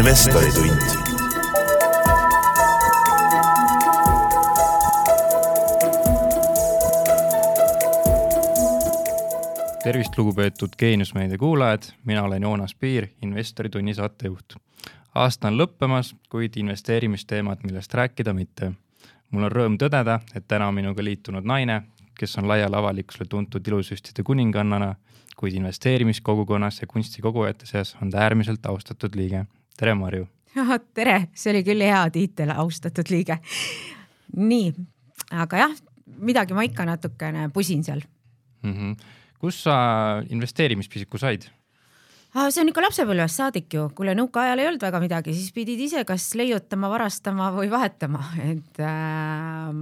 investoritund. tervist, lugupeetud Geeniusmeedia kuulajad, mina olen Joonas Piir, investoritunni saatejuht. aasta on lõppemas, kuid investeerimisteemad, millest rääkida mitte. mul on rõõm tõdeda, et täna on minuga liitunud naine, kes on laiale avalikkusele tuntud ilusüstide kuningannana, kuid investeerimiskogukonnas ja kunstikogujate seas on ta äärmiselt austatud liige. Tere, Marju! tere, see oli küll hea tiitel, austatud liige. nii, aga jah, midagi ma ikka natukene pusin seal mm. -hmm. kus sa investeerimispisiku said? see on ikka lapsepõlvest saadik ju, kuule nõukaajal ei olnud väga midagi, siis pidid ise kas leiutama, varastama või vahetama, et äh,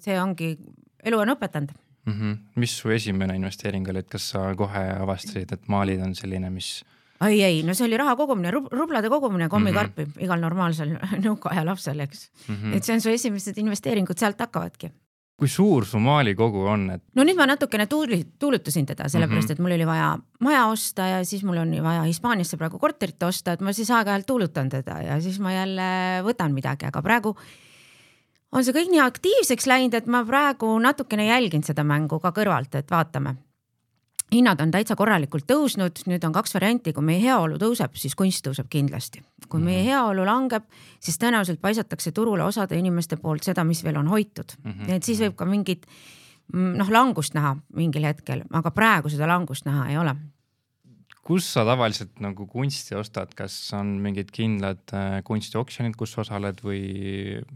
see ongi, elu on õpetanud mm. -hmm. mis su esimene investeering oli, et kas sa kohe avastasid, et maalid on selline, mis? Ei, ei, no see oli raha kogumine rub, rublade kogumine kommikarpi mm -hmm. igal normaalsel nõukaaja lapsel, eks mm. -hmm. et see on su esimesed investeeringud, sealt hakkavadki kui suur su maalikogu on, et? no nüüd ma natukene tuuli, tuulutasin teda, sellepärast mm -hmm. et mul oli vaja maja osta ja siis mul on vaja Hispaaniasse praegu korterit osta, et ma siis aeg-ajalt tuulutan teda ja siis ma jälle võtan midagi, aga praegu on see kõik nii aktiivseks läinud, et ma praegu natukene jälgin seda mängu ka kõrvalt, et vaatame. Hinnad on täitsa korralikult tõusnud, nüüd on kaks varianti, kui meie heaolu tõuseb, siis kunst tõuseb kindlasti. kui meie mhm. heaolu langeb, siis tõenäoliselt paisatakse turule osade inimeste poolt seda, mis veel on hoitud mm. -hmm. et siis võib ka mingit noh, langust näha mingil hetkel, aga praegu seda langust näha ei ole kus sa tavaliselt nagu kunsti ostad, kas on mingid kindlad äh, kunstioksjonid, kus sa osaled või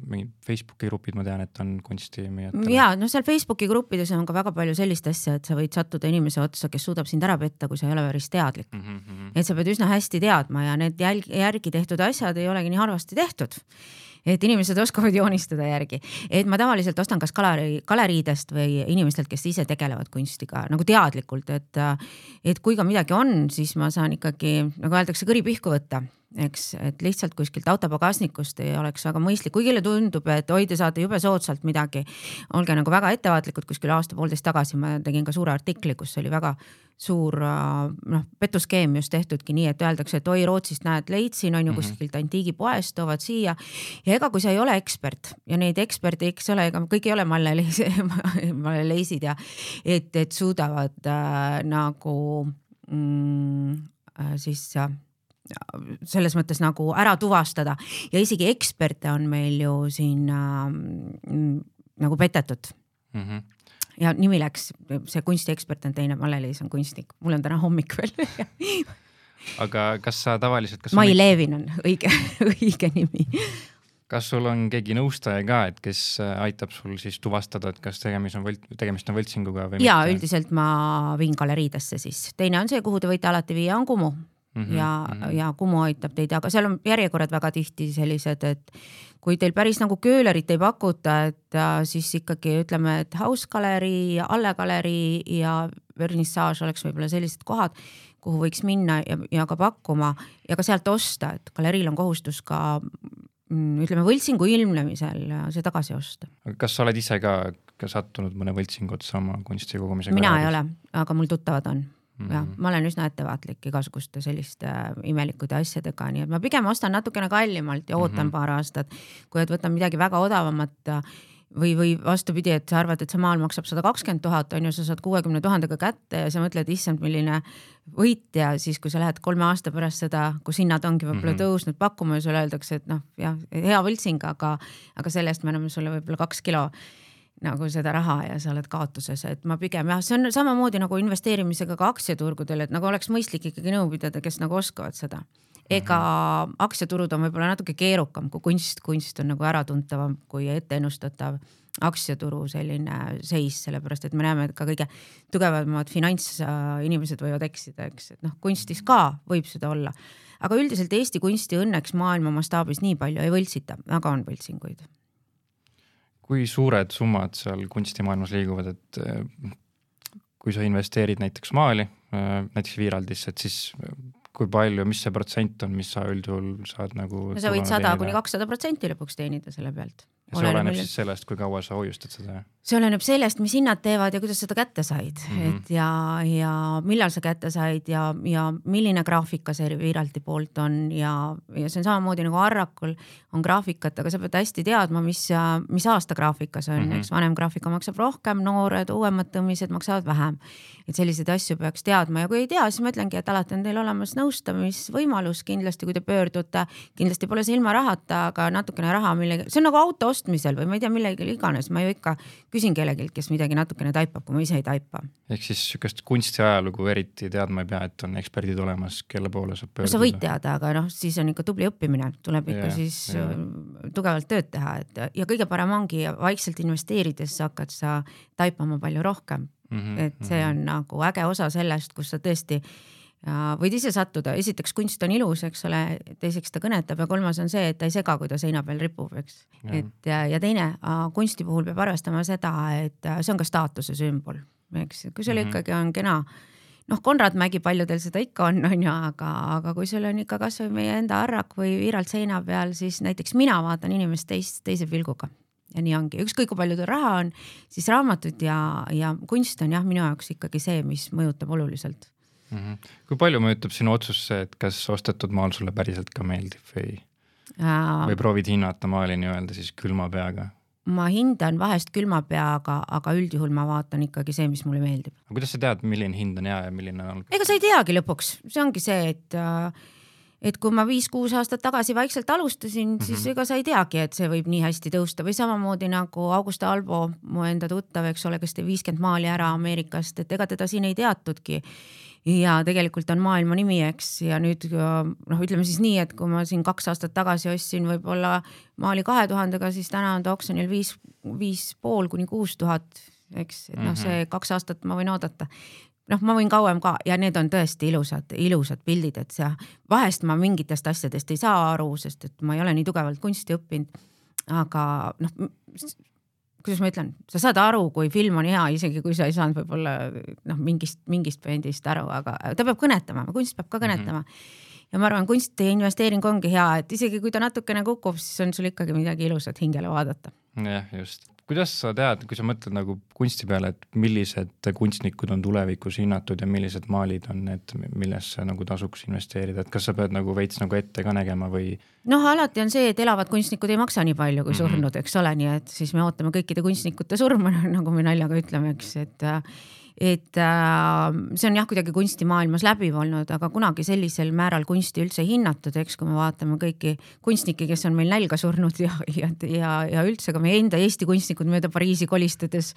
mingid Facebooki grupid, ma tean, et on kunstimüüjatele? ja no seal Facebooki gruppides on ka väga palju sellist asja, et sa võid sattuda inimese otsa, kes suudab sind ära petta, kui sa ei ole päris teadlik mm. -hmm. et sa pead üsna hästi teadma ja need jälg, järgi tehtud asjad ei olegi nii halvasti tehtud et inimesed oskavad joonistada järgi, et ma tavaliselt ostan kas galerii, galeriidest või inimestelt, kes ise tegelevad kunstiga nagu teadlikult, et, et kui ka midagi on, siis ma saan ikkagi nagu öeldakse, kõri pihku võtta eks, et lihtsalt kuskilt autopagasnikust ei oleks väga mõistlik, kuigile tundub, et oi, te saate jube soodsalt midagi. olge nagu väga ettevaatlikud, kuskil aasta-poolteist tagasi ma tegin ka suure artikli, kus oli väga suur noh, petuskeem just tehtudki nii, et öeldakse, et oi, Rootsist näed, leidsin on ju -hmm. kuskilt antiigipoest, toovad siia. ja ega kui sa ei ole ekspert ja neid eksperte, eks ole, ega kõik ei ole malleleisid ja et, et suudavad äh, nagu mm, äh, siis äh, selles mõttes nagu ära tuvastada ja isegi eksperte on meil ju siin äh, nagu petetud mm. -hmm. ja nimi läks, see kunstiekspert on teine, Male-Liis on kunstnik, mul on täna hommik veel aga kas sa tavaliselt, kas Mai Levin on õige õige nimi kas sul on keegi nõustaja ka, et kes aitab sul siis tuvastada, et kas tegemist on võlt-, tegemist on võltsinguga või ja mitte? üldiselt ma viin galeriidesse siis, teine on see, kuhu te võite alati viia, on Kumu Mm -hmm, ja mm, -hmm. ja Kumu aitab teid, aga seal on järjekorrad väga tihti sellised, et kui teil päris nagu köölerit ei pakuta, et siis ikkagi ütleme, et House galerii, Alle galerii ja vernissaaž oleks võib-olla sellised kohad, kuhu võiks minna ja, ja ka pakkuma ja ka sealt osta, et galeriil on kohustus ka mm, ütleme võltsingu ilmnemisel see tagasi osta. kas sa oled ise ka, ka sattunud mõne võltsingu otsa oma kunsti kogumisega? mina ei ole, aga mul tuttavad on Mm -hmm. jah, ma olen üsna ettevaatlik igasuguste selliste äh, imelikude asjadega, nii et ma pigem ostan natukene kallimalt ja ootan mm -hmm. paar aastat, kui et võtan midagi väga odavamat äh, või, või vastupidi, et sa arvad, et see maal maksab sada kakskümmend tuhat, on ju, sa saad kuuekümne tuhandega kätte ja sa mõtled, issand, milline võit ja siis, kui sa lähed kolme aasta pärast seda, kus hinnad ongi võib-olla mm -hmm. tõusnud pakkuma ja sulle öeldakse, et noh, jah, hea võltsing, aga, aga selle eest me anname sulle võib-olla kaks kilo nagu seda raha ja sa oled kaotuses, et ma pigem jah, see on samamoodi nagu investeerimisega ka aktsiaturgudel, et nagu oleks mõistlik ikkagi nõu pidada, kes nagu oskavad seda. ega -hmm. aktsiaturud on võib-olla natuke keerukam kui kunst, kunst on nagu äratuntavam kui etteennustatav aktsiaturu selline seis, sellepärast et me näeme, et ka kõige tugevamad finantsinimesed võivad eksida, eks, et noh, kunstis ka võib seda olla. aga üldiselt Eesti kunsti õnneks maailma mastaabis nii palju ei võltsita, aga on võltsinguid kui suured summad seal kunstimaailmas liiguvad, et äh, kui sa investeerid näiteks maali, äh, näiteks Viiraldisse, et siis äh, kui palju, mis see protsent on, mis sa üldjuhul saad nagu no sa võid sada kuni kakssada protsenti lõpuks teenida selle pealt ja see oleneb siis sellest, kui kaua sa hoiustad seda? see oleneb sellest, mis hinnad teevad ja kuidas seda kätte said mm, -hmm. et ja, ja millal sa kätte said ja, ja milline graafika see Viralti poolt on ja, ja see on samamoodi nagu Arrakul on graafikat, aga sa pead hästi teadma, mis, mis aasta graafika see on mm, -hmm. eks vanem graafika maksab rohkem, noored, uuemad tõmmised maksavad vähem. Et selliseid asju peaks teadma ja kui ei tea, siis ma ütlengi, et alati on teil olemas nõustamisvõimalus kindlasti, kui te pöördute, kindlasti pole see ilma rahata, aga natukene raha millegi, see on nagu auto ostmisel või ma ei tea, millegi iganes, ma ju ikka küsin kellelgi, kes midagi natukene taipab, kui ma ise ei taipa. ehk siis sihukest kunstiajalugu eriti teadma ei pea, et on eksperdid olemas, kelle poole saab pöörduda? sa võid teada, aga noh, siis on ikka tubli õppimine, tuleb ikka ja, siis ja. Äh, tugevalt tööd teha, et ja kõige parem ongi vaikselt investeerides hakkad sa taipama palju rohkem mm. -hmm, et see mhm. on nagu äge osa sellest, kus sa tõesti võid ise sattuda, esiteks kunst on ilus, eks ole, teiseks ta kõnetab ja kolmas on see, et ta ei sega, kui ta seina peal ripub, eks. et ja, ja teine kunsti puhul peab arvestama seda, et see on ka staatuse sümbol, eks, kui sul mm -hmm. ikkagi on kena noh, Konrad Mägi paljudel seda ikka on, on ju, aga, aga kui sul on ikka kasvõi meie enda Arrak või Viiralt seina peal, siis näiteks mina vaatan inimest teist, teise pilguga ja nii ongi, ükskõik kui palju tal raha on, siis raamatud ja, ja kunst on jah, minu jaoks ikkagi see, mis mõjutab oluliselt mm. -hmm. kui palju mõjutab sinu otsus see, et kas ostetud maal sulle päriselt ka meeldib või äh,, või proovid hinnata maali nii-öelda siis külma peaga? ma hindan vahest külma peaga, aga üldjuhul ma vaatan ikkagi see, mis mulle meeldib. aga kuidas sa tead, milline hind on hea ja milline on ega sa ei teagi lõpuks, see ongi see, et äh, et kui ma viis-kuus aastat tagasi vaikselt alustasin mm, -hmm. siis ega sa ei teagi, et see võib nii hästi tõusta või samamoodi nagu Augusta Albo, mu enda tuttav, eks ole, kes tõi viiskümmend maali ära Ameerikast, et ega teda siin ei teatudki ja tegelikult on maailma nimi, eks, ja nüüd noh, ütleme siis nii, et kui ma siin kaks aastat tagasi ostsin võib-olla maali kahe tuhandega, siis täna on ta oksjonil viis, viis pool kuni kuus tuhat, eks, et noh, see mhm. kaks aastat ma võin oodata noh, ma võin kauem ka ja need on tõesti ilusad, ilusad pildid, et see vahest ma mingitest asjadest ei saa aru, sest et ma ei ole nii tugevalt kunsti õppinud. aga noh, kuidas ma ütlen, sa saad aru, kui film on hea, isegi kui sa ei saanud võib-olla noh, mingist, mingist bändist aru, aga ta peab kõnetama, kunst peab ka kõnetama mm. -hmm. ja ma arvan, kunsti investeering ongi hea, et isegi kui ta natukene kukub, siis on sul ikkagi midagi ilusat hingele vaadata. jah, just kuidas sa tead, kui sa mõtled nagu kunsti peale, et millised kunstnikud on tulevikus hinnatud ja millised maalid on need, millesse nagu tasuks investeerida, et kas sa pead nagu veits nagu ette ka nägema või? noh, alati on see, et elavad kunstnikud ei maksa nii palju kui mhm. surnud mm, -hmm. eks ole, nii et siis me ootame kõikide kunstnikute surma, nagu me naljaga ütleme, eks, et äh, et äh, see on jah, kuidagi kunstimaailmas läbiv olnud, aga kunagi sellisel määral kunsti üldse hinnatud, eks, kui me vaatame kõiki kunstnikke, kes on meil nälga surnud ja, ja, ja, ja üldse ka meie enda Eesti kunstnikud mööda Pariisi kolistades,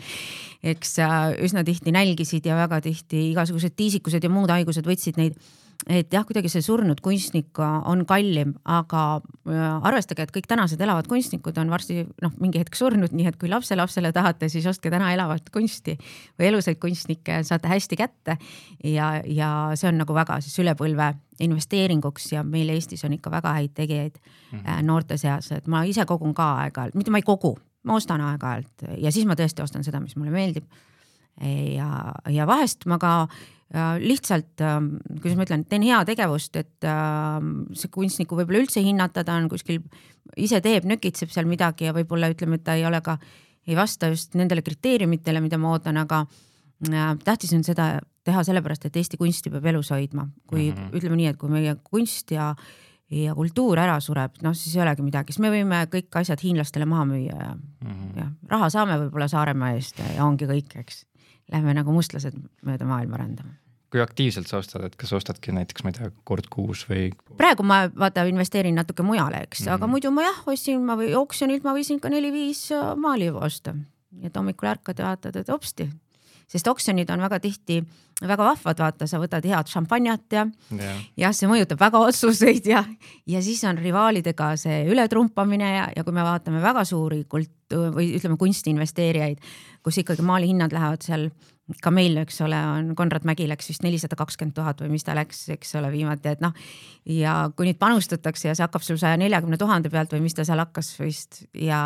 eks äh, üsna tihti nälgisid ja väga tihti igasugused tiisikused ja muud haigused võtsid neid et jah, kuidagi see surnud kunstnik on kallim, aga äh, arvestage, et kõik tänased elavad kunstnikud on varsti noh, mingi hetk surnud, nii et kui lapselapsele tahate, siis ostke täna elavat kunsti või elusaid kunstnikke saate hästi kätte. ja, ja see on nagu väga siis üle põlve investeeringuks ja meil Eestis on ikka väga häid tegijaid mm -hmm. noorte seas, et ma ise kogun ka aeg-ajalt, mitte ma ei kogu, ma ostan aeg-ajalt ja siis ma tõesti ostan seda, mis mulle meeldib. ja, ja vahest ma ka lihtsalt, ähm, kuidas ma ütlen, teen heategevust, et ähm, see kunstnikku võib-olla üldse hinnata, ta on kuskil, ise teeb, nökitseb seal midagi ja võib-olla ütleme, et ta ei ole ka, ei vasta just nendele kriteeriumitele, mida ma ootan, aga äh, tähtis on seda teha sellepärast, et Eesti kunsti peab elus hoidma. kui mm -hmm. ütleme nii, et kui meie kunst ja ja kultuur ära sureb, noh siis ei olegi midagi, siis me võime kõik asjad hiinlastele maha müüa ja mm, -hmm. ja raha saame võib-olla Saaremaa eest ja ongi kõik, eks lähme nagu mustlased mööda maailma rändama kui aktiivselt sa ostad, et kas ostadki näiteks, ma ei tea, kord kuus või? praegu ma vaata investeerin natuke mujale, eks mm, -hmm. aga muidu ma jah, ostsin, ma või oksjonilt ma võisin ka neli-viis äh, maali osta. nii et hommikul ärkad ja vaatad, et hopsti, sest oksjonid on väga tihti väga vahvad, vaata, sa võtad head šampanjat ja yeah. jah, see mõjutab väga otsuseid ja, ja siis on rivaalidega see ületrumpamine ja, ja kui me vaatame väga suuri kult- või ütleme kunstiinvesteerijaid, kus ikkagi maali hinnad lähevad seal ka meil, eks ole, on Konrad Mägi läks vist nelisada kakskümmend tuhat või mis ta läks, eks ole, viimati, et noh. ja kui nüüd panustatakse ja see hakkab sul saja neljakümne tuhande pealt või mis ta seal hakkas vist ja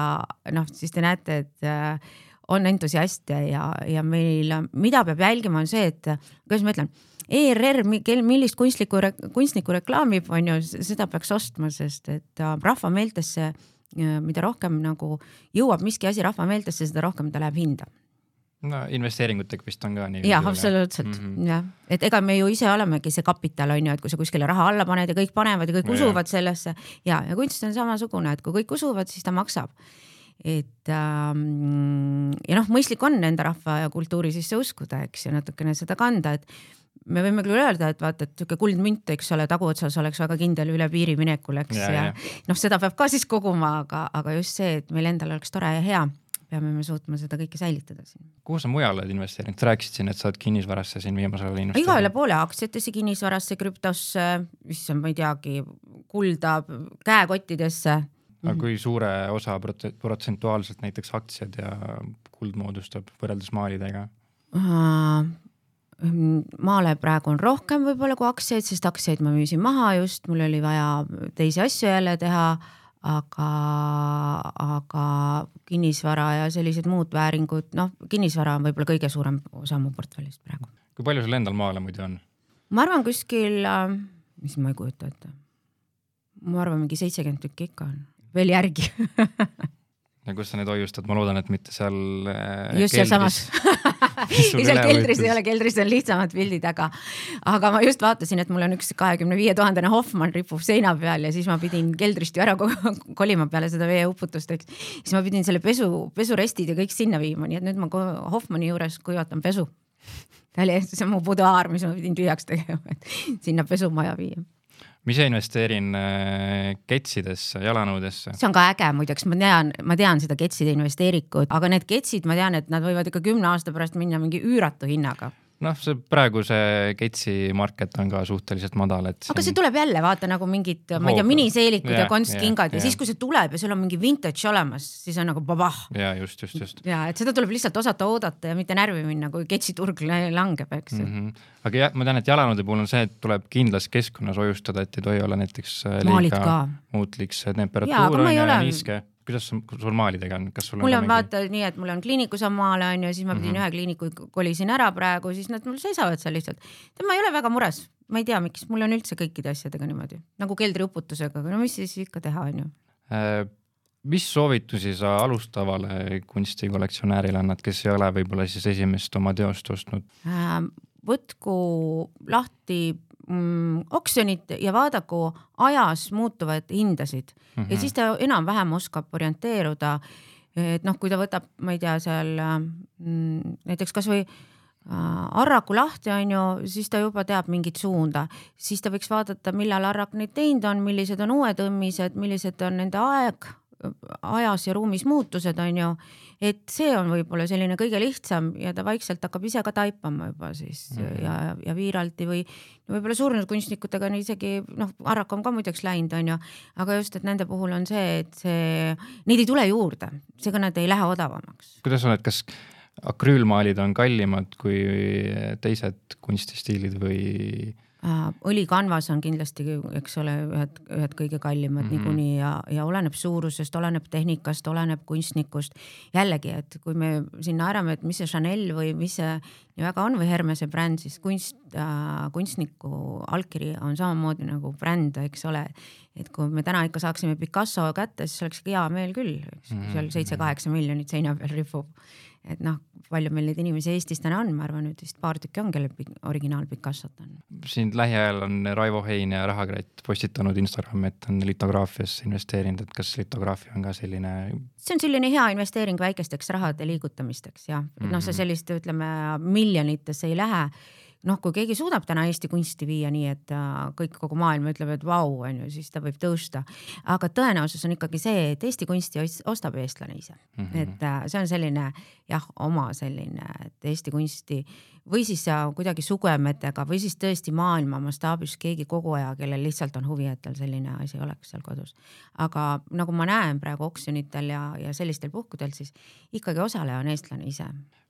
noh, siis te näete, et äh, on entusiaste ja, ja meil, mida peab jälgima, on see, et kuidas ma ütlen ERR, millist kunstlikku, kunstnikku reklaamib, on ju, seda peaks ostma, sest et äh, rahva meeltesse mida rohkem nagu jõuab miski asi rahva meeltesse, seda rohkem ta läheb hinda no investeeringutega vist on ka nii. jah, absoluutselt mm -hmm. jah, et ega me ju ise olemegi see kapital on ju, et kui sa kuskile raha alla paned ja kõik panevad ja kõik ja, usuvad ja. sellesse ja, ja kunst on samasugune, et kui kõik usuvad, siis ta maksab. Et ähm, ja noh, mõistlik on enda rahva ja kultuuri sisse uskuda, eks ju, natukene seda kanda, et me võime küll öelda, et vaata, et sihuke kuldmünt, eks ole, taguotsas oleks väga kindel üle piiri minekul, eks ja, ja, ja. noh, seda peab ka siis koguma, aga, aga just see, et meil endal oleks tore ja hea peame me suutma seda kõike säilitada siin. kuhu sa mujal oled investeerinud, sa rääkisid siin, et sa oled kinnisvarasse siin viimasel ajal investeerinud. igale poole aktsiatesse, kinnisvarasse, krüptosse, issand, ma ei teagi, kulda, käekottidesse. Aga kui suure osa protsentuaalselt näiteks aktsiad ja kuld moodustab võrreldes maalidega maale praegu on rohkem võib-olla kui aktsiaid, sest aktsiaid ma müüsin maha just, mul oli vaja teisi asju jälle teha aga, aga kinnisvara ja sellised muud vääringud, noh, kinnisvara on võib-olla kõige suurem osa mu portfellist praegu. kui palju sul endal maale muidu on? ma arvan kuskil, mis ma ei kujuta ette. ma arvan, mingi seitsekümmend tükki ikka on, veel järgi ja kus sa neid hoiustad, ma loodan, et mitte seal. Äh, just sealsamas seal keldris ei ole, keldris on lihtsamad pildid, aga, aga ma just vaatasin, et mul on üks kahekümne viie tuhandene Hoffmann ripub seina peal ja siis ma pidin keldrist ju ära kolima peale seda veeuputust, eks. siis ma pidin selle pesu, pesurestid ja kõik sinna viima, nii et nüüd ma Hoffmanni juures kuivatan pesu. ta oli, see on mu buduaar, mis ma pidin tühjaks tegema, et sinna pesumaja viia ma ise investeerin äh, ketsidesse, jalanõudesse. see on ka äge muideks, ma tean, ma tean seda ketside investeeringut, aga need ketsid, ma tean, et nad võivad ikka kümne aasta pärast minna mingi üüratu hinnaga noh, see praegu see Ketsi market on ka suhteliselt madal, et. aga see tuleb jälle vaata nagu mingid, ma ei tea, miniseelikud ja, ja konskingad ja, ja siis, kui see tuleb ja sul on mingi vintage olemas, siis on nagu babah. ja just, just, just. ja et seda tuleb lihtsalt osata oodata ja mitte närvi minna, kui Ketsi turg langeb, eks ju mm. -hmm. aga jah, ma tean, et jalanõude puhul on see, et tuleb kindlas keskkonnas hoiustada, et ei tohi olla näiteks äh, liiga muutlik see temperatuur on ja niiske kuidas sul maalidega on, kas sul mul on, on vaata mingi... nii, et mul on kliinikus on maale on ju, siis ma pidin mm -hmm. ühe kliiniku kolisin ära praegu, siis nad mul seisavad seal lihtsalt. ma ei ole väga mures, ma ei tea, miks, mul on üldse kõikide asjadega niimoodi nagu keldriuputusega, aga no mis siis ikka teha, on ju äh,. mis soovitusi sa alustavale kunstikollektsionäärile annad, kes ei ole võib-olla siis esimest oma teost ostnud äh,? võtku lahti mm, oksjonit ja vaadaku ajas muutuvaid hindasid mm -hmm. ja mhm. siis ta enam-vähem oskab orienteeruda. et noh, kui ta võtab, ma ei tea, seal mm, näiteks kasvõi äh, Arraku lahti on ju, siis ta juba teab mingit suunda, siis ta võiks vaadata, millal Arrak neid teinud on, millised on uued õmmised, millised on nende aeg, ajas ja ruumis muutused on ju et see on võib-olla selline kõige lihtsam ja ta vaikselt hakkab ise ka taipama juba siis mm -hmm. ja, ja Viiralti või võib-olla surnud kunstnikutega on isegi noh, Arrak on ka muideks läinud, onju, aga just, et nende puhul on see, et see, neid ei tule juurde, seega nad ei lähe odavamaks. kuidas sa oled, kas akrüülmaalid on kallimad kui teised kunstistiilid või? Äh, õlikanvas on kindlasti, eks ole, ühed, ühed kõige kallimad mm -hmm. niikuinii ja, ja oleneb suurusest, oleneb tehnikast, oleneb kunstnikust. jällegi, et kui me sinna arvame, et mis see Chanel või mis see nii väga on või Hermese bränd, siis kunst äh,, kunstniku allkiri on samamoodi nagu bränd, eks ole. et kui me täna ikka saaksime Picasso kätte, siis oleks hea meel küll, seal seitse-kaheksa miljonit seina peal ripub et noh, palju meil neid inimesi Eestis täna on, ma arvan, nüüd vist paar tükki on, kellel originaal Picassot on. siin lähiajal on Raivo Hein ja Rahakratt postitanud Instagrami, et on litograafiasse investeerinud, et kas litograafia on ka selline? see on selline hea investeering väikesteks rahade liigutamisteks jah, et noh, sa mhm. sellist, ütleme miljonitesse ei lähe noh, kui keegi suudab täna Eesti kunsti viia nii, et äh, kõik, kogu maailm ütleb, et vau, on ju, siis ta võib tõusta. aga tõenäosus on ikkagi see, et Eesti kunsti ostab eestlane ise mm, -hmm. et äh, see on selline jah, oma selline, et Eesti kunsti või siis kuidagi sugemetega või siis tõesti maailma mastaabis keegi koguja, kellel lihtsalt on huvi, et tal selline asi oleks seal kodus. aga nagu ma näen praegu oksjonitel ja, ja sellistel puhkudel, siis ikkagi osaleja on eestlane ise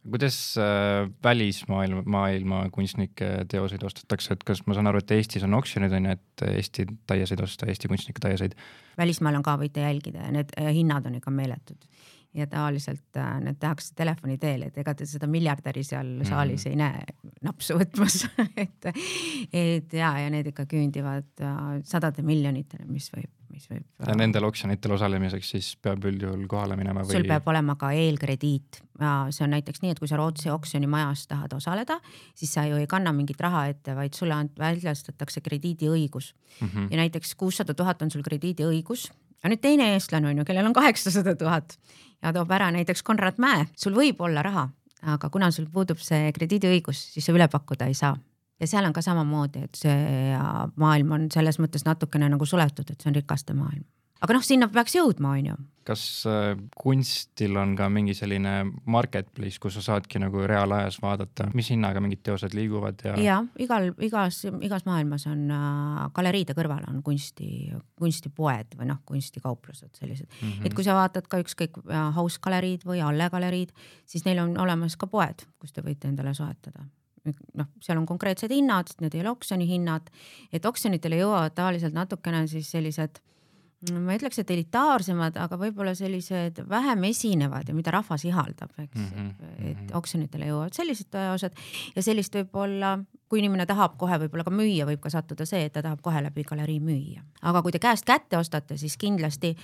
kuidas äh, välismaailma, maailma kunstnike teoseid ostetakse, et kas ma saan aru, et Eestis on oksjonid on ju, et Eesti taiaseid osta, Eesti kunstnike taiaseid? välismaal on ka, võite jälgida ja need äh, hinnad on ikka meeletud. ja tavaliselt äh, need tehakse telefoni teel, et ega te seda miljardäri seal mm saalis ei näe napsu võtmas et, et ja, ja need ikka küündivad sadade miljonitele, mis võib, mis võib. ja nendel oksjonitel osalemiseks siis peab üldjuhul kohale minema või? sul peab olema ka eelkrediit ja see on näiteks nii, et kui sa Rootsi oksjonimajas tahad osaleda, siis sa ju ei kanna mingit raha ette, vaid sulle väljastatakse krediidiõigus mm. -hmm. ja näiteks kuussada tuhat on sul krediidiõigus aga nüüd teine eestlane on ju, kellel on kaheksasada tuhat ja toob ära näiteks Konrad Mäe, sul võib olla raha, aga kuna sul puudub see krediidiõigus, siis sa üle pakkuda ei saa. Ja seal on ka samamoodi, et see maailm on selles mõttes natukene nagu suletud, et see on rikaste maailm aga noh, sinna peaks jõudma, on ju. kas äh, kunstil on ka mingi selline marketplace, kus sa saadki nagu reaalajas vaadata, mis hinnaga mingid teosed liiguvad ja? ja igal, igas, igas maailmas on äh, galeriide kõrval on kunsti, kunstipoed või noh, kunstikauplused sellised mm. -hmm. et kui sa vaatad ka ükskõik äh, House galeriid või Alle galeriid, siis neil on olemas ka poed, kus te võite endale soetada noh, seal on konkreetsed hinnad, need ei ole oksjoni hinnad, et oksjonitele jõuavad tavaliselt natukene siis sellised ma ei ütleks, et elitaarsemad, aga võib-olla sellised vähem esinevad ja mida rahvas ihaldab, eks mm, -hmm. et mhm. oksjonitele jõuavad sellised osad ja sellist võib-olla, kui inimene tahab kohe võib-olla ka müüa, võib ka sattuda see, et ta tahab kohe läbi galerii müüa, aga kui te käest kätte ostate, siis kindlasti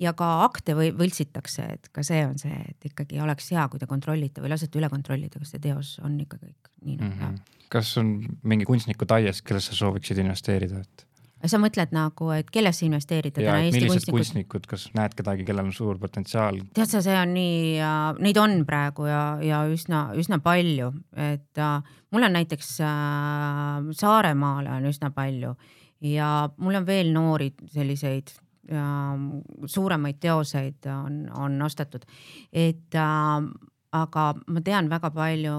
ja ka akte või võltsitakse, et ka see on see, et ikkagi oleks hea, kui te kontrollite või lasete üle kontrollida, kas see teos on ikka kõik nii nagu mm -hmm. hea. kas on mingi kunstniku taies, kellesse sa sooviksid investeerida, et? sa mõtled nagu, et kellesse investeerida ja, täna Eesti millised kunstnikud, kas näed kedagi, kellel on suur potentsiaal? tead sa, see on nii ja neid on praegu ja, ja üsna, üsna palju, et äh, mul on näiteks äh, Saaremaale on üsna palju ja mul on veel noori selliseid suuremaid teoseid on, on ostetud, et äh, aga ma tean väga palju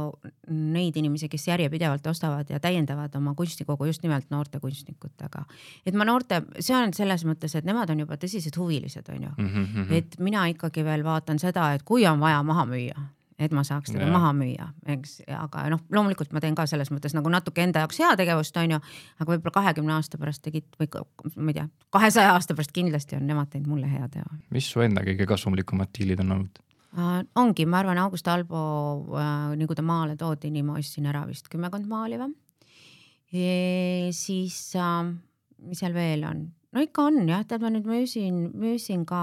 neid inimesi, kes järjepidevalt ostavad ja täiendavad oma kunstikogu just nimelt noorte kunstnikutega. et ma noorte, see on selles mõttes, et nemad on juba tõsised huvilised, on ju mm. -hmm. et mina ikkagi veel vaatan seda, et kui on vaja maha müüa, et ma saaks teda yeah. maha müüa, eks, aga noh, loomulikult ma teen ka selles mõttes nagu natuke enda jaoks heategevust, on ju, aga võib-olla kahekümne aasta pärast tegid või ma ei tea, kahesaja aasta pärast kindlasti on nemad teinud mulle hea teo. mis su enda kõige kasumlikumad diilid on olnud? Äh, ongi, ma arvan, August Albo äh,, nii kui ta maale toodi, nii ma ostsin ära vist kümmekond maali või. siis äh,, mis seal veel on, no ikka on jah, tead ma nüüd müüsin, müüsin ka,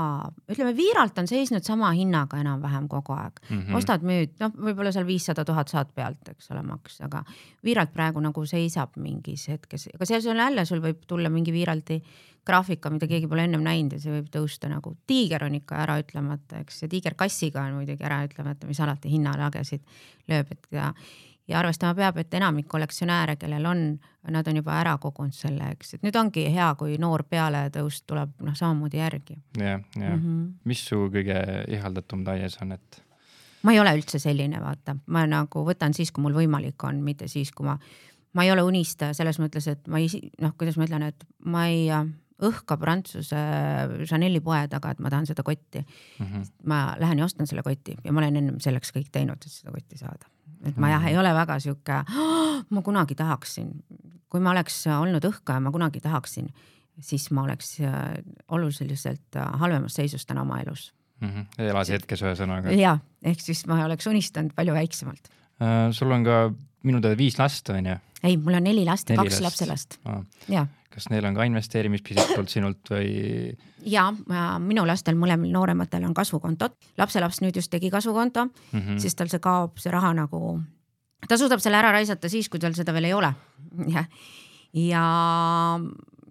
ütleme Viiralt on seisnud sama hinnaga enam-vähem kogu aeg. Mm. -hmm. ostad, müüd, noh, võib-olla seal viissada tuhat saad pealt, eks ole, maks, aga Viiralt praegu nagu seisab mingis hetkes, aga seal sul jälle, sul võib tulla mingi Viiralti graafika, mida keegi pole ennem näinud ja see võib tõusta nagu, tiiger on ikka äraütlemata, eks, ja tiiger kassiga on muidugi äraütlemata, mis alati hinnalagesid lööb, et ja ja arvestama peab, et enamik kollektsionääre, kellel on, nad on juba ära kogunud selle, eks, et nüüd ongi hea, kui noor pealetõus tuleb noh, samamoodi järgi. jah, jah. -hmm. mis su kõige ihaldatum taies on, et? ma ei ole üldse selline, vaata, ma nagu võtan siis, kui mul võimalik on, mitte siis, kui ma, ma ei ole unistaja selles mõttes, et ma ei, noh, kuidas ma ütlen, et ma ei õhka Prantsuse Chanel'i poe taga, et ma tahan seda kotti mm. -hmm. ma lähen ja ostan selle koti ja ma olen ennem selleks kõik teinud, et seda kotti saada. Et ma jah, ei ole väga sihuke oh,, ma kunagi tahaksin, kui ma oleks olnud õhkaja, ma kunagi tahaksin, siis ma oleks äh, oluliselt äh, halvemas seisus täna oma elus mm. -hmm. elas hetkes ühesõnaga. ja, ehk siis ma oleks unistanud palju väiksemalt uh,. sul on ka minu teada viis last on ju? ei, mul on neli last ja kaks lapselast ah.. ja kas neil on ka investeerimispisitult sinult või? ja minu lastel mõlemal noorematel on kasvukontod, lapselaps nüüd just tegi kasvukonto mm, -hmm. siis tal see kaob, see raha nagu, ta suudab selle ära raisata siis, kui tal seda veel ei ole. ja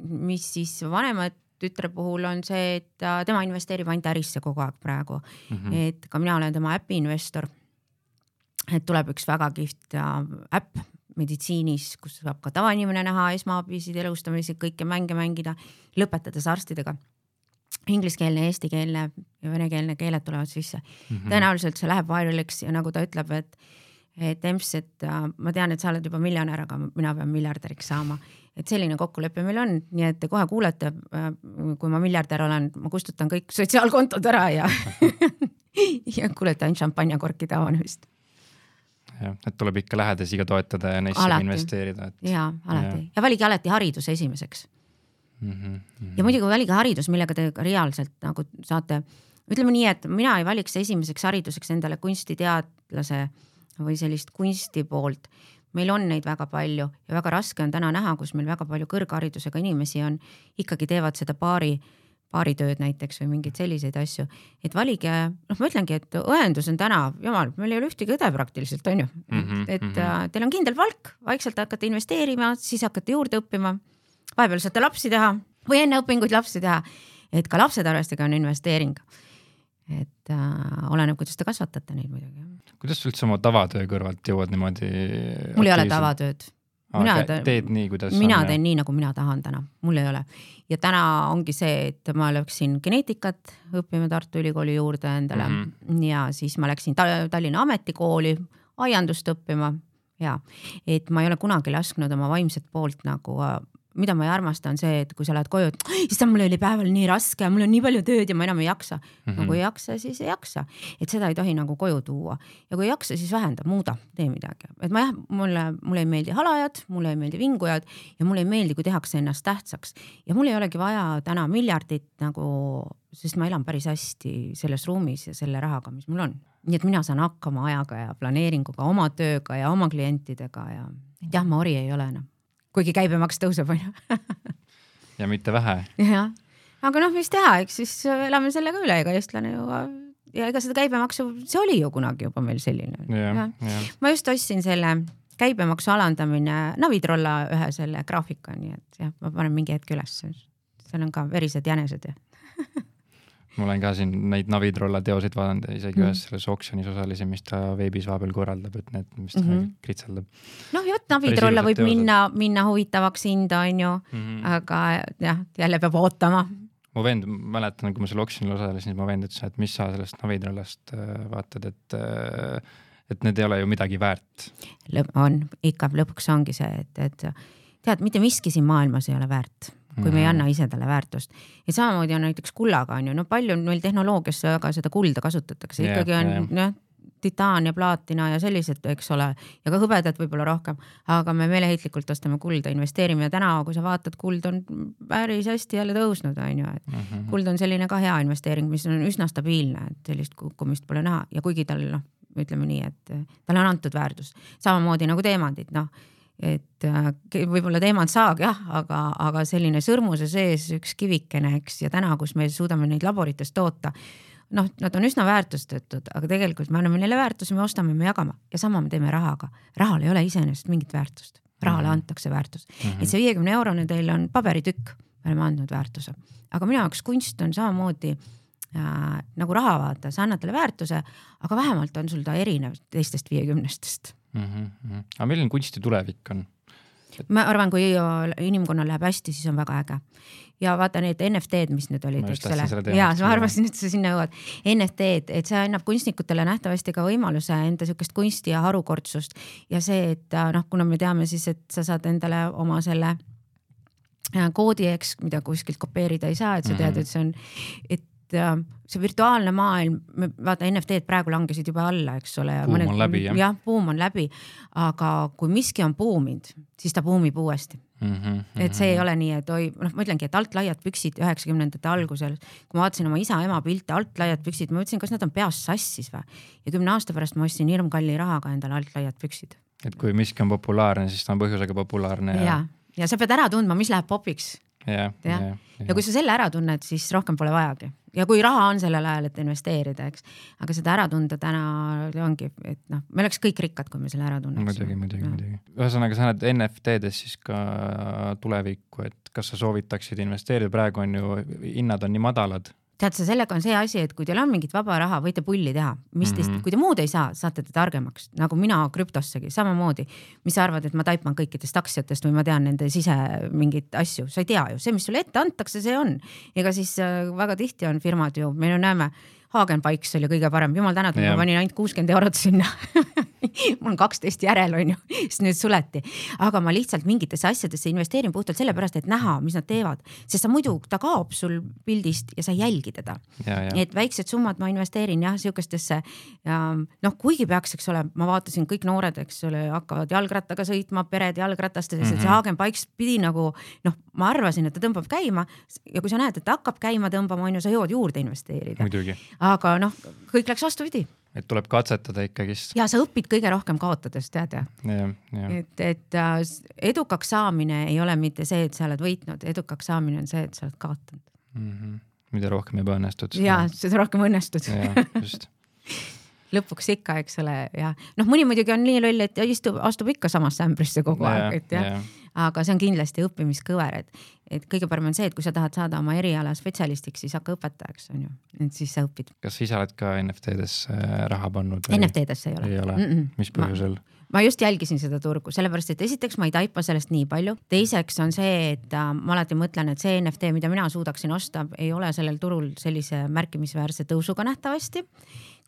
mis siis vanema tütre puhul on see, et tema investeerib ainult ärisse kogu aeg praegu mm, -hmm. et ka mina olen tema äpi investor. et tuleb üks väga kihvt äpp meditsiinis, kus saab ka tavainimene näha esmaabisid, elustamisi, kõiki mänge mängida, lõpetades arstidega. Ingliskeelne, eestikeelne ja venekeelne keeled tulevad sisse mm. -hmm. tõenäoliselt see läheb viraliks ja nagu ta ütleb, et, et EMS, et äh, ma tean, et sa oled juba miljonär, aga mina pean miljardäriks saama. et selline kokkulepe meil on, nii et te kohe kuulete äh,, kui ma miljardär olen, ma kustutan kõik sotsiaalkontod ära ja ja kuulete ainult šampanjakorkide avamist jah, et tuleb ikka lähedasiga toetada ja neisse alati. investeerida et.... ja alati ja. ja valige alati haridus esimeseks mm. -hmm, mm -hmm. ja muidugi valige haridus, millega te ka reaalselt nagu saate ütleme nii, et mina ei valiks esimeseks hariduseks endale kunstiteadlase või sellist kunsti poolt. meil on neid väga palju ja väga raske on täna näha, kus meil väga palju kõrgharidusega inimesi on, ikkagi teevad seda paari baaritööd näiteks või mingeid selliseid asju, et valige, noh, ma ütlengi, et õendus on täna, jumal, meil ei ole ühtegi õde praktiliselt on ju mm, -hmm, et mm -hmm. teil on kindel palk, vaikselt hakkate investeerima, siis hakkate juurde õppima. vahepeal saate lapsi teha või enne õpinguid lapsi teha, et ka lapsed arvestage on investeering. et äh, oleneb, kuidas te kasvatate neid muidugi. kuidas sa üldse oma tavatöö kõrvalt jõuad niimoodi? mul ei ole tavatööd mina teed nii, kuidas mina on, teen nii, nagu mina tahan täna, mul ei ole. ja täna ongi see, et ma läksin geneetikat õppima Tartu Ülikooli juurde endale mm -hmm. ja siis ma läksin Tallinna Ametikooli aiandust õppima ja et ma ei ole kunagi lasknud oma vaimset poolt nagu mida ma ei armasta, on see, et kui sa lähed koju, et issand, mul oli päeval nii raske, mul on nii palju tööd ja ma enam ei jaksa mm. -hmm. no kui ei jaksa, siis ei jaksa, et seda ei tohi nagu koju tuua ja kui ei jaksa, siis vähenda, muuda, tee midagi, et ma jah, mulle, mulle ei meeldi halajad, mulle ei meeldi vingujad ja mulle ei meeldi, kui tehakse ennast tähtsaks ja mul ei olegi vaja täna miljardit nagu, sest ma elan päris hästi selles ruumis ja selle rahaga, mis mul on. nii et mina saan hakkama ajaga ja planeeringuga, oma tööga ja oma klientidega ja jah, ma ori ei ole enam kuigi käibemaks tõuseb, onju. ja mitte vähe. jah, aga noh, mis teha, eks siis elame sellega üle, ega eestlane ju ja ega seda käibemaksu, see oli ju kunagi juba meil selline. ma just ostsin selle käibemaksu alandamine Navitrolla ühe selle graafika, nii et jah, ma panen mingi hetk ülesse. seal on ka verised jänesed ja ma olen ka siin neid Navitrolla teoseid vaadanud ja isegi mm. ühes selles oksjonis osalesin, mis ta veebis vahepeal korraldab, et need, mis ta mm -hmm. kritseldab. noh, vot Navitrolla võib teosed. minna, minna huvitavaks hinda, onju mm, -hmm. aga jah, jälle peab ootama. mu vend, mäletan, kui ma seal oksjonil osalesin, siis mu vend ütles, et mis sa sellest Navitrollast äh, vaatad, et äh, et need ei ole ju midagi väärt. on, ikka lõpuks ongi see, et, et tead, mitte miski siin maailmas ei ole väärt kui me ei anna ise talle väärtust. ja samamoodi on näiteks kullaga on ju, no palju meil tehnoloogias väga seda kulda kasutatakse, ikkagi on jah. yeah. titaan ja plaatina ja sellised, eks ole, ja ka hõbedat võib-olla rohkem, aga me meeleheitlikult ostame kulda, investeerime. Ja täna, kui sa vaatad, kuld on päris hästi jälle tõusnud, on ju, et mm -hmm. kuld on selline ka hea investeering, mis on üsna stabiilne, et sellist kukkumist pole näha. Ja kuigi tal noh, ütleme nii, et talle on antud väärtus, samamoodi nagu teemandid, noh et äh, võib-olla teemad saag jah, aga, aga selline sõrmuse sees üks kivikene, eks, ja täna, kus me suudame neid laborites toota, noh, nad on üsna väärtustatud, aga tegelikult me anname neile väärtuse, me ostame, me jagame ja sama me teeme rahaga. rahal ei ole iseenesest mingit väärtust, rahale mm -hmm. antakse väärtus mm. -hmm. et see viiekümne eurone teil on paberitükk, me oleme andnud väärtuse, aga minu jaoks kunst on samamoodi äh, nagu raha, vaata, sa annad talle väärtuse, aga vähemalt on sul ta erinev teistest viiekümnestest mm. -hmm. aga milline kunsti tulevik on? ma arvan, kui inimkonnal läheb hästi, siis on väga äge. ja vaata need NFT-d, mis nüüd olid, eks ole. ja ma arvasin, et sa sinna jõuad. NFT-d, et see annab kunstnikutele nähtavasti ka võimaluse enda sihukest kunsti ja harukordsust ja see, et noh, kuna me teame siis, et sa saad endale oma selle äh, koodi, eks, mida kuskilt kopeerida ei saa, et sa tead, mhm. et see on, et et äh, see virtuaalne maailm, vaata NFT-d praegu langesid juba alla, eks ole. buum on läbi jah. jah, buum on läbi, aga kui miski on buuminud, siis ta buumib uuesti mm. -hmm, et see ei ole nii, et oi, noh, ma ütlengi, et altlaiad püksid üheksakümnendate algusel, kui ma vaatasin oma isa-ema pilte, altlaiad püksid, ma mõtlesin, kas nad on peas sassis või. ja kümne aasta pärast ma ostsin hirmkalli rahaga endale altlaiad püksid. et kui miski on populaarne, siis ta on põhjusega populaarne ja. ja, ja sa pead ära tundma, mis läheb popiks ja, ja, ja, ja kui sa selle ära tunned, siis rohkem pole vajagi. Ja kui raha on sellel ajal, et investeerida, eks, aga seda ära tunda täna ongi, et noh, me oleks kõik rikkad, kui me selle ära tunneks. muidugi, muidugi, muidugi. ühesõnaga, sa näed NFT-des siis ka tulevikku, et kas sa soovitaksid investeerida, praegu on ju hinnad on nii madalad tead sa, sellega on see asi, et kui teil on mingit vaba raha, võite pulli teha, mis teist mm, -hmm. kui te muud ei saa, saate te targemaks, nagu mina krüptossegi samamoodi. mis sa arvad, et ma taipan kõikidest aktsiatest või ma tean nende sise mingeid asju, sa ei tea ju, see, mis sulle ette antakse, see on. ega siis äh, väga tihti on firmad ju, me ju näeme Hagenpikes oli kõige parem, jumal tänatud, ma panin ainult kuuskümmend eurot sinna mul on kaksteist järel, onju, sest nüüd suleti. aga ma lihtsalt mingitesse asjadesse investeerin puhtalt sellepärast, et näha, mis nad teevad, sest sa muidu, ta kaob sul pildist ja sa ei jälgi teda. et väiksed summad ma investeerin jah, sihukestesse ja noh, kuigi peaks, eks ole, ma vaatasin, kõik noored, eks ole, hakkavad jalgrattaga sõitma, pered jalgratastes mm, -hmm. see Hagenpikes pidi nagu noh, ma arvasin, et ta tõmbab käima ja kui sa näed, et ta hakkab käima tõmbama, on ju, sa jõuad juurde investeerida. aga noh, kõik läks vastupidi et tuleb katsetada ikkagist. ja sa õpid kõige rohkem kaotades, tead ja, ja.? et, et äh, edukaks saamine ei ole mitte see, et sa oled võitnud, edukaks saamine on see, et sa oled kaotanud mm. -hmm. mida rohkem ebaõnnestud. ja, seda rohkem õnnestud. just lõpuks ikka, eks ole, ja noh, mõni muidugi on nii loll, et istub, astub ikka samasse ämbrisse kogu ja, aeg, et jah ja. Aga see on kindlasti õppimiskõver, et, et kõige parem on see, et kui sa tahad saada oma eriala spetsialistiks, siis hakka õpetajaks, on ju, et siis sa õpid. kas ise oled ka NFT-desse raha pannud? NFT-desse ei ole. ei ole mm, -mm. mis põhjusel? ma just jälgisin seda turgu, sellepärast et esiteks ma ei taipa sellest nii palju, teiseks on see, et äh, ma alati mõtlen, et see NFT, mida mina suudaksin osta, ei ole sellel turul sellise märkimisväärse tõusuga nähtavasti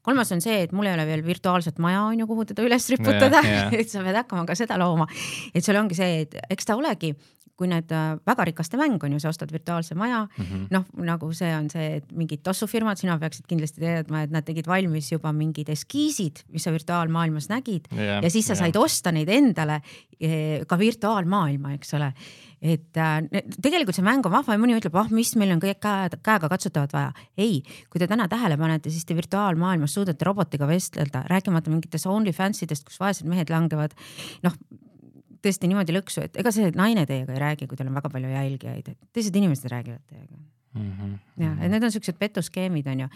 kolmas on see, et mul ei ole veel virtuaalset maja, on ju, kuhu teda üles riputada yeah,, yeah. et sa pead hakkama ka seda looma. et sul ongi see, et eks ta olegi, kui need äh, väga rikaste mäng on ju, sa ostad virtuaalse maja mm -hmm., noh, nagu see on see, et mingid tossufirmad, sina peaksid kindlasti teadma, et nad tegid valmis juba mingid eskiisid, mis sa virtuaalmaailmas nägid yeah, ja siis sa yeah. said osta neid endale eh, ka virtuaalmaailma, eks ole et äh, tegelikult see mäng on vahva ja mõni ütleb, ah mis meil on kõik käe, käega katsutavat vaja. ei, kui te täna tähele panete, siis te virtuaalmaailmas suudate robotiga vestelda, rääkimata mingitest OnlyFans idest, kus vaesed mehed langevad. noh, tõesti niimoodi lõksu, et ega see naine teiega ei räägi, kui teil on väga palju jälgijaid, et teised inimesed räägivad teiega mm. -hmm. ja, et need on siuksed petuskeemid on ju,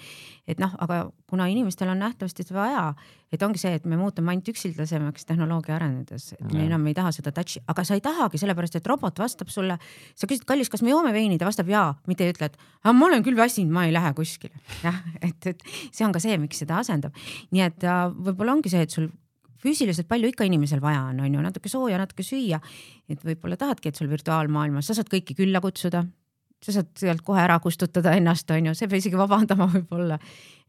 et noh, aga kuna inimestel on nähtavasti seda vaja, et ongi see, et me muutume ainult üksildasemaks tehnoloogia arenedes, et me enam ei taha seda touch'i, aga sa ei tahagi, sellepärast et robot vastab sulle. sa küsid, kallis, kas me joome veini, ta vastab jaa, mitte ei ütle, et ma olen küll väsinud, ma ei lähe kuskile. jah, et, et see on ka see, miks seda asendab. nii et äh, võib-olla ongi see, et sul füüsiliselt palju ikka inimesel vaja on, on ju, natuke sooja, natuke süüa. et võib-olla tahadki, et sul virtuaalmaailmas, sa saad kõiki külla kutsuda, sa saad sealt kohe ära kustutada ennast, on ju, sa ei pea isegi vabandama võib-olla.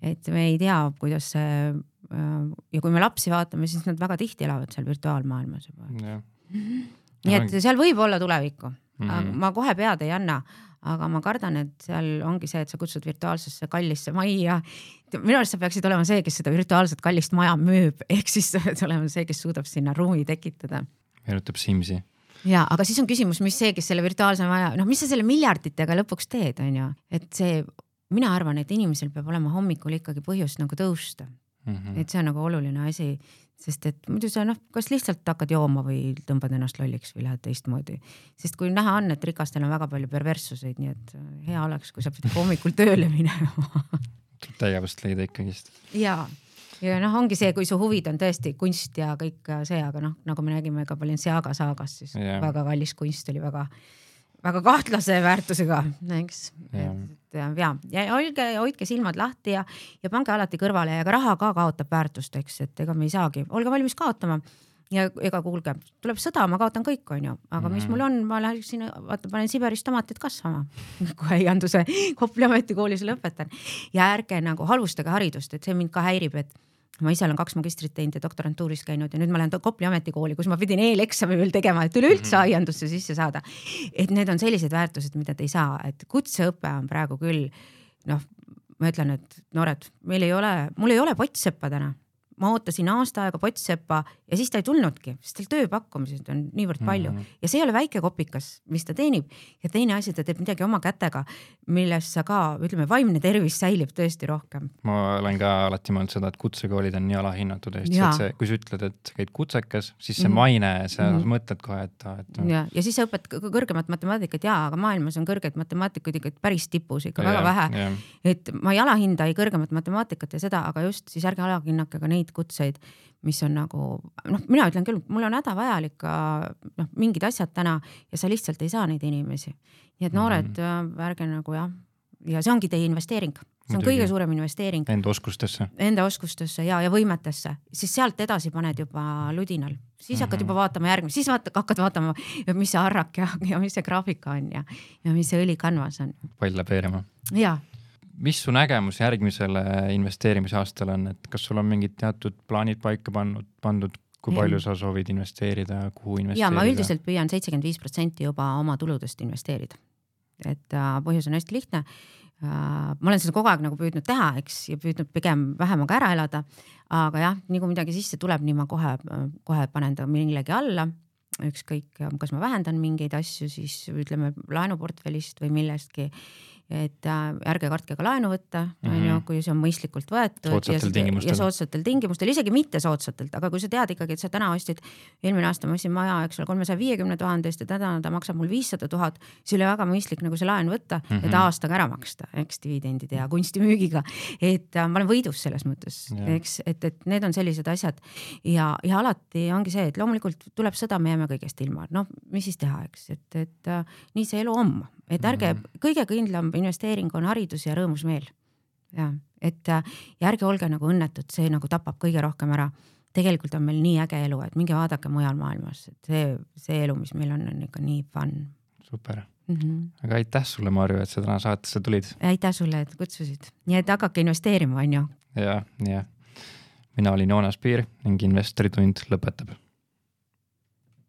et me ei tea, kuidas see äh, ja kui me lapsi vaatame, siis nad väga tihti elavad seal virtuaalmaailmas juba. nii et seal võib olla tulevikku mm, -hmm. ma kohe pead ei anna, aga ma kardan, et seal ongi see, et sa kutsud virtuaalsesse kallisse majja. minu arust sa peaksid olema see, kes seda virtuaalset kallist maja müüb, ehk siis sa pead olema see, kes suudab sinna ruumi tekitada. meenutab Simsi ja, aga siis on küsimus, mis see, kes selle virtuaalse maja, noh, mis sa selle miljarditega lõpuks teed, on ju, et see, mina arvan, et inimesel peab olema hommikul ikkagi põhjust nagu tõusta mm. -hmm. et see on nagu oluline asi, sest et muidu sa noh, kas lihtsalt hakkad jooma või tõmbad ennast lolliks või lähed teistmoodi. sest kui näha on, et rikastel on väga palju perverssuseid, nii et hea oleks, kui sa pead hommikul tööle minema tuleb tegevust leida ikkagist. jaa ja noh, ongi see, kui su huvid on tõesti kunst ja kõik see, aga noh, nagu me nägime ka Balenciaga saagas, siis yeah. väga kallis kunst oli väga, väga kahtlase väärtusega, eks. Yeah.. et ja, ja olge, hoidke silmad lahti ja, ja pange alati kõrvale ja ka raha ka kaotab väärtust, eks, et ega me ei saagi, olge valmis kaotama ja ega kuulge, tuleb sõda, ma kaotan kõik, onju, aga mm mis mhm. mul on, ma läheksin, vaata, panen Siberis tomatid kasvama kui aianduse Kopli ametikoolis lõpetan ja ärge nagu halvustage haridust, et see mind ka häirib, et ma ise olen kaks magistrit teinud ja doktorantuuris käinud ja nüüd ma lähen Kopli ametikooli, kus ma pidin eeleksami veel tegema, et üleüldse -hmm. aiandusse sisse saada. et need on sellised väärtused, mida te ei saa, et kutseõpe on praegu küll noh, ma ütlen, et noored, meil ei ole, mul ei ole pottseppa täna ma ootasin aasta aega pottseppa ja siis ta ei tulnudki, sest tal tööpakkumised on niivõrd palju mm -hmm. ja see ei ole väike kopikas, mis ta teenib. ja teine asi, ta teeb midagi oma kätega, millest sa ka, ütleme, vaimne tervis säilib tõesti rohkem. ma olen ka alati mõelnud seda, et kutsekoolid on nii alahinnatud Eestis, et see, kui sa ütled, et käid kutsekas, siis see mm -hmm. maine, sa mm -hmm. mõtled kohe, et, et. ja, ja siis sa õpetad kõrgemat matemaatikat ja, aga maailmas on kõrgeid matemaatikuid ikka päris tipus ikka ja, väga vähe. et ma ei alahinda ei kõrgemat matemaatikat ja seda, aga just siis ärge alahinnake ka neid neid kutseid, mis on nagu noh, mina ütlen küll, mul on hädavajalik ka noh, mingid asjad täna ja sa lihtsalt ei saa neid inimesi. nii et noored mm, -hmm. ärge nagu jah, ja see ongi teie investeering see on Muidugi. kõige suurem investeering. Enda oskustesse. Enda oskustesse ja, ja võimetesse, siis sealt edasi paned juba ludinal, siis mm -hmm. hakkad juba vaatama järgmist, siis vaata, hakkad vaatama, mis see harrak ja, ja mis see graafika on ja, ja mis see õlikanvas on. pall läheb veerema. ja, mis su nägemus järgmisele investeerimisaastale on, et kas sul on mingid teatud plaanid paika pannud, pandud, kui palju sa soovid investeerida, kuhu investeerida? ja ma üldiselt püüan seitsekümmend viis protsenti juba oma tuludest investeerida. et äh, põhjus on hästi lihtne äh,. ma olen seda kogu aeg nagu püüdnud teha, eks, ja püüdnud pigem vähemaga ära elada. aga jah, nii kui midagi sisse tuleb, nii ma kohe, kohe panen ta millegi alla ükskõik, kas ma vähendan mingeid asju, siis ütleme laenuportfellist või millestki et äh, ärge kartke ka laenu võtta, mhm. kui see on mõistlikult võetud. soodsatel tingimustel. ja soodsatel tingimustel, isegi mitte soodsatelt, aga kui sa tead ikkagi, et sa täna ostsid, eelmine aasta ma ostsin maja, eks ole, kolmesaja viiekümne tuhande eest ja täna ta maksab mul viissada tuhat, siis oli väga mõistlik nagu see laen võtta mm -hmm. ja ta aastaga ära maksta, eks dividendide ja kunstimüügiga. et äh, ma olen võidus selles mõttes, eks, et, et need on sellised asjad ja, ja alati ongi see, et loomulikult tuleb sõda, me jääme kõigest ilma, noh, mis siis teha, eks, et, et äh, nii see elu on et ärge mm, -hmm. kõige kindlam investeering on haridus ja rõõmus meel. ja et ja ärge olge nagu õnnetud, see nagu tapab kõige rohkem ära. tegelikult on meil nii äge elu, et minge vaadake mujal maailmas, et see, see elu, mis meil on, on ikka nii fun. super mm. -hmm. aga aitäh sulle, Marju, et sa täna saatesse tulid. aitäh sulle, et kutsusid, nii et hakake investeerima, on ju. ja, jah. mina olin Joonas Piir ning investoritund lõpetab